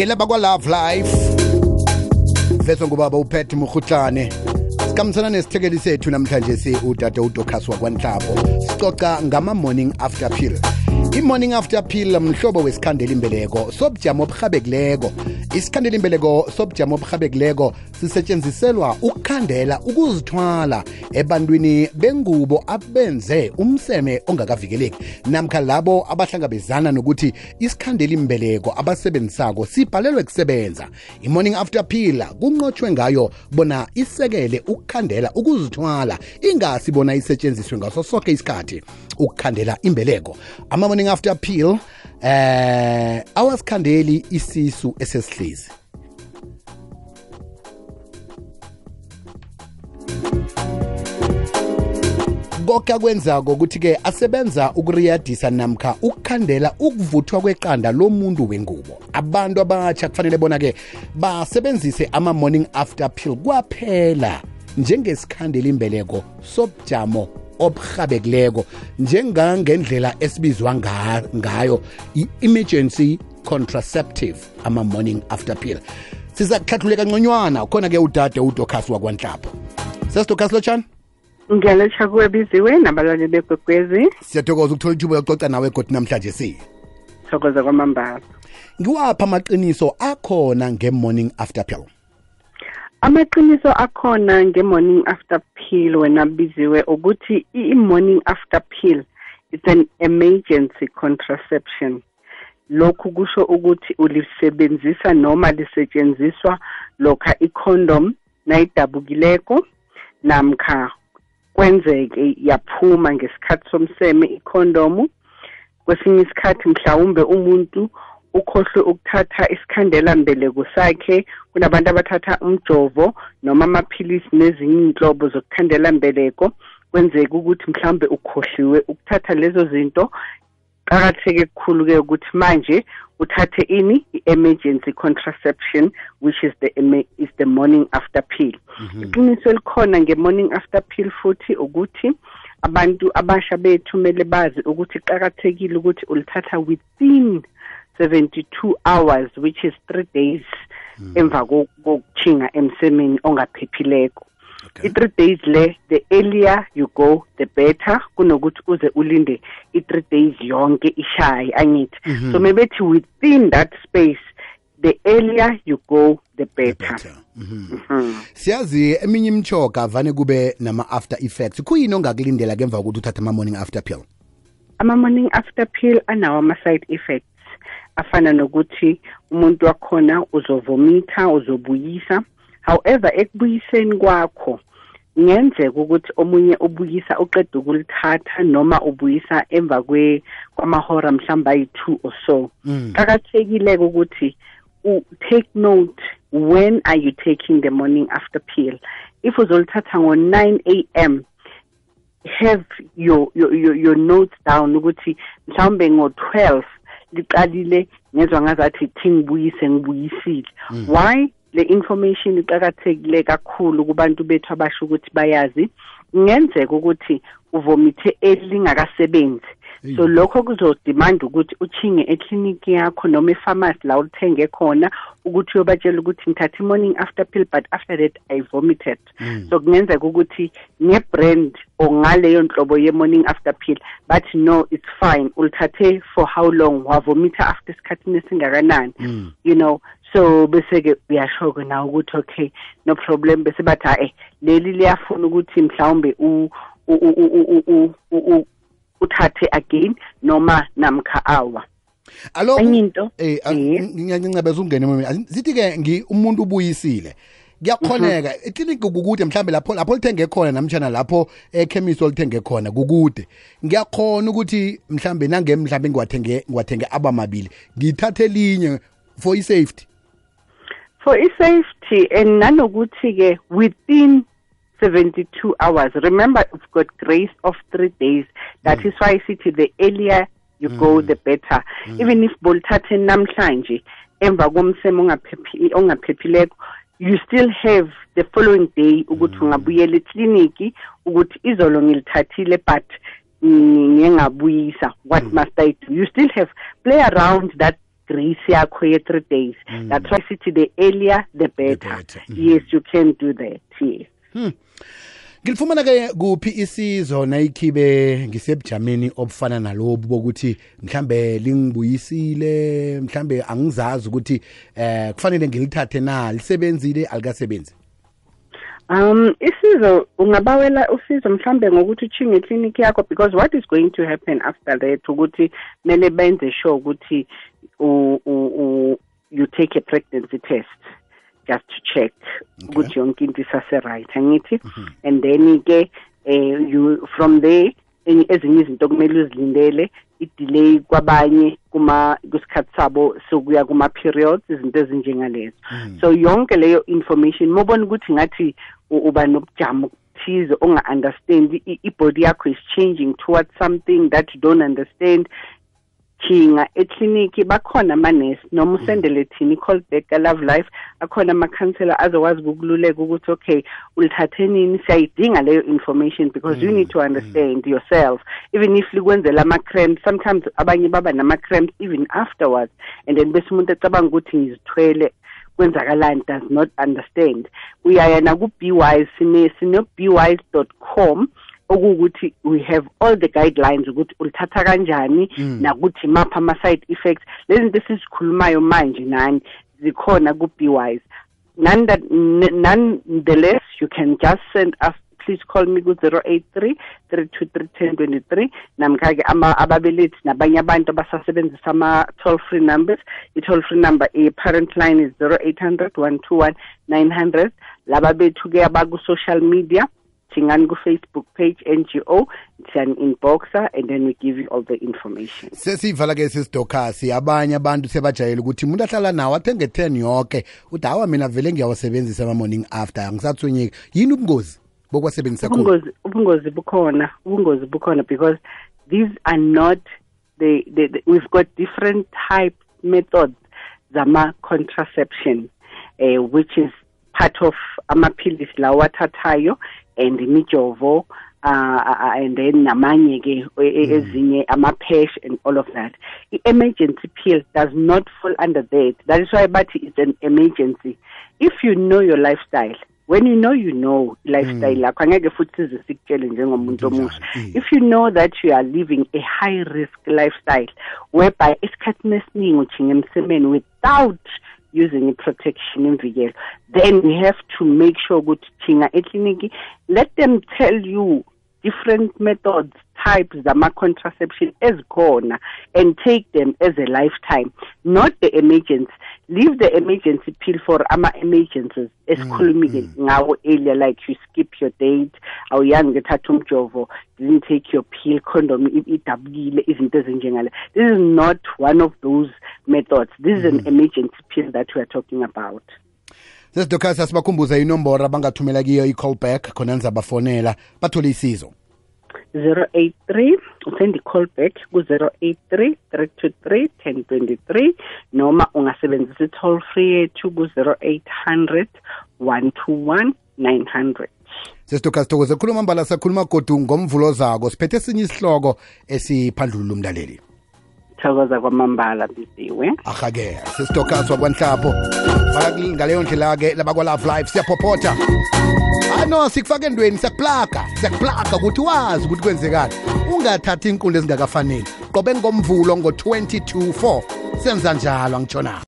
ngelaba kwalove life veswa ngubaba uphethe murhutlane sikhambisana nesithekeli sethu namhlanje siudade udokas wakwanhlabo sicoca ngama-morning after pill i-morning after pill mhlobo wesikhandelimbeleko sobujamo oburhabekileko isikhandelimbeleko sobujamo obuhabekileko sisetshenziselwa ukukhandela ukuzithwala ebantwini bengubo abenze umseme ongakavikeleki namkha labo abahlangabezana nokuthi isikhandelimbeleko abasebenzisako sibhalelwe kusebenza i-morning after pill kunqotshwe ngayo bona isekele ukukhandela ukuzithwala ingasi bona isetshenziswe ngaso sonke isikhathi ukukhandela imbeleko ama-morning after pill eh awasikhandeli isisu esesihla hlezi konke akwenzako ukuthi-ke asebenza ukuriyadisa namkha ukukhandela ukuvuthwa kweqanda lomuntu wengubo abantu abatsha kufanele bona-ke basebenzise ama-morning after pill kwaphela njengesikhandelimbeleko sobujamo obuhabekileko njengangendlela esibizwa ngayo i-emergency contraceptive ama-morning after pill sizakuhlahlule nconywana khona-ke udade udokhasi wakwanhlapho sesidokhasi lotshani ngiyalotsha kuwe biziwe nabalali begwegwezi siyathokoza ukuthola ithuba yokuxoxa nawe egodi namhlanje si thokoza kwamambala ngiwapha amaqiniso akhona nge-morning after pill amaqiniso akhona nge-morning after pill wena biziwe ukuthi i-morning after pill it's an emergency contraception lokhu kusho ukuthi ulisebenzisa noma lisetshenziswa lokha icondom nayidabukileko namkha kwenzeke yaphuma ngesikhathi somseme ikhondomu kwesinye isikhathi mhlawumbe umuntu ukhohlwe ukuthatha isikhandela mbeleko sakhe kunabantu abathatha umjovo noma amaphilisi nezinye iy'nhlobo zokukhandela mbeleko kwenzeke ukuthi mhlawumbe ukhohliwe ukuthatha lezo zinto kuqakatheke kukhulu-ke ukuthi manje uthathe ini i-emergency contraception which is the, is the morning after pill mhm. iqiniso mm -hmm. elikhona nge-morning after pill futhi ukuthi abantu abasha bethu kumele bazi ukuthi iqakathekile ukuthi ulithatha within 72 hours which is three days mhm. emva mm -hmm. kokuthinga emsemeni ongaphephileko i-three days le the earlier you go the better kunokuthi uze ulinde i-three days yonke ishaye angithi mm -hmm. so mabethi within that space the earlier you go the better, the better. Mm -hmm. Mm -hmm. siyazi eminye imchoka vane kube nama-after effects kuyini ongakulindela ngemva kokuthi uthathe ama-morning after pill ama-morning after pill anawo ama-side effects afana nokuthi umuntu wakhona uzovomitha uzobuyisa however ekubuyiseni kwakho ngenzeka ukuthi omunye ubuyisa uqeda ukulithatha noma ubuyisa emva kwamahora mhlawumbe ayi-two or so mm. qakathekile-ke ukuthi take note when are you taking the morning after peel if uzolithatha ngo-nine a m have your, your, your, your notes down ukuthi mhlawumbe ngo-twelve liqalile ngezwa ngazathi thi ngibuyise ngibuyisile mm. why le information iqakathekile kakhulu kubantu bethu abasho ukuthi bayazi kungenzeka ukuthi uvomithe elingakasebenzi so lokho kuzodemanda ukuthi uchinge ekliniki yakho noma efarmasi la uluthenge khona ukuthi uyobatshela ukuthi ngithatha i-morning after pill but after that i-vomited mm. so kungenzeka ukuthi nge-brand or ngaleyo nhlobo ye-morning after pill but no it's fine ulithathe for how long wavomitha after esikhathini esingakanani mm. you know so bese ke uyasho ke nawe ukuthi okay no problem bese bathi hayi leli liyafuna ukuthi mhlawumbe u uthathe again noma namkha awa alo into eh, ah, eh ngiyancebeza ungene mina sithi ke ngi umuntu ubuyisile kuyakhoneka mhm. ikliniki kukude mhlambe lapho lapho lithenge khona namtshana lapho ekhemisi olithenge khona kukude ngiyakhona ukuthi mhlambe nangemhlambe ngiwathenge ngiwathenge abamabili ngithathe linye for i-safety for i-safety and nanokuthi-ke within 72 hours remember we've got grace of three days That mm. is why sithi the earlier you mm. go the better mm. even if bolithathe namhlanje emva komsemo ongaphephileko you still have the following day ukuthi mm. ungabuyela ekliniki ukuthi izolo ngilithathile but ngingabuyisa what mm. must i do you still have play around that grace yakho ye three days mm. that why sithi the earlier the better, the better. Mm. yes you can do that yes hmm. ngilifumana ke kuphi isizo nayikhibe ngisebujameni obufana nalobu bokuthi mhlambe lingibuyisile mhlambe angizazi ukuthi eh kufanele ngilithathe na lisebenzile alikasebenzi um isizo ungabawela usizo mhlawumbe ngokuthi uchinge ikliniki yakho because what is going to happen after that ukuthi kumele benze sure ukuthi you take a pregnancy test just to check ukuthi yonke into isase-right angithi mhm. and then-ke um you from there ezinye izinto kumele uzilindele idelay kwabanye kusikhathi sabo sokuya kuma-periods izinto ezinjengalezo mm. so yonke leyo information mobona ukuthi ngathi uba nobujamo okuthize onga-understandi ibody yakho is changing towards something that you don't understand jinga ekliniki bakhona amanesi noma mm. usendele thini i-callback ka-love life akhona amakhansela azokwazi ukukululeka ukuthi okay ulithathe nini siyayidinga leyo information because you mm. need to understand yourself even if likwenzela ama-cramps sometimes abanye baba nama-cramps even afterwards and then bese umuntu acabanga ukuthi ngizithwele kwenzakalani does not understand uyayana ku-b wise sine-b wise dot com mm okuwukuthi we have all the guidelines ukuthi ulithatha kanjani mm. nakuthi maphi ama-side effects le zinto esizikhulumayo manje nani zikhona ku-bewise none the less you can just send us please call me ku-zero eight three three two three ten twenty three namkhake ababelethi nabanye abantu abasasebenzisa ama-toll free numbers i-toll free number i-parent line is zero eight hundred one two one nine hundred laba bethu-ke abaku-social media tshingani ku-facebook page n g o siyani-inboxa and then we give you all the information sesiyivala-ke sesidokasi abanye abantu sebajayele ukuthi umuntu ahlala nawo athenge ten yoke uthi hawa mina vele ngiyawasebenzisa ama-morning after angisathwenyeki yini ubungozi bokwasebenzisa ubungozi bukhona ubungozi bukhona because these are not the, the, the, we've got different type methods zama-contraception um uh, eh, which is part of amaphilisi la wathathayo and imijovo uh, uh, uh, and then namanye ke mm. ezinye ama-pesh and all of that i-emergency pill does not fall under that that is why bathi it's an emergency if you know your lifestyle when you know you know lifestyle lakho mm. angeke futhi size sikutshele njengomuntu omusha mm. if you know that you are living a high risk lifestyle whereby esikhathini esiningi ujhinga emsemeni without using in the imvikelo then we have to make sure ukuthi thina ekliniki let them tell you different methods types of contraception gone, and take them as a lifetime not the emergency leave the emergency pill for ama-emergencies esikhulumile mm, mm, ngawo now earlier like you skip your date a ngethatha umjovo didn't take your pill condom idabukile izinto ezinjengale this is not one of those methods this is mm -hmm. an mhm. emergency pill that we are talking about sesidokhaa sasibakhumbuza inombora bangathumela kiyo i-call back khona nizabafonela bathole isizo 083 uthenda i-call back ku-083 323 1023 noma ungasebenzisa i-toll free yethu ku-0800 121 900 sesidokha sithokoze khuluma mbala sakhuluma godu ngomvulo zako siphethe esinye isihloko esiphandlulula umlaleli sithokoza kwamambala biziwe aha-ke sisitokazwa kwanhlapho ngaleyo ndlela-ke labakwalove live siyaphophotha ano sikufaka endweni siyakuplaga siyakuplaga ukuthi wazi ukuthi kwenzekani ungathathi inkundla ezingakafaneli qobe ngomvulo ngo-22 4 senza njalo angitshonanga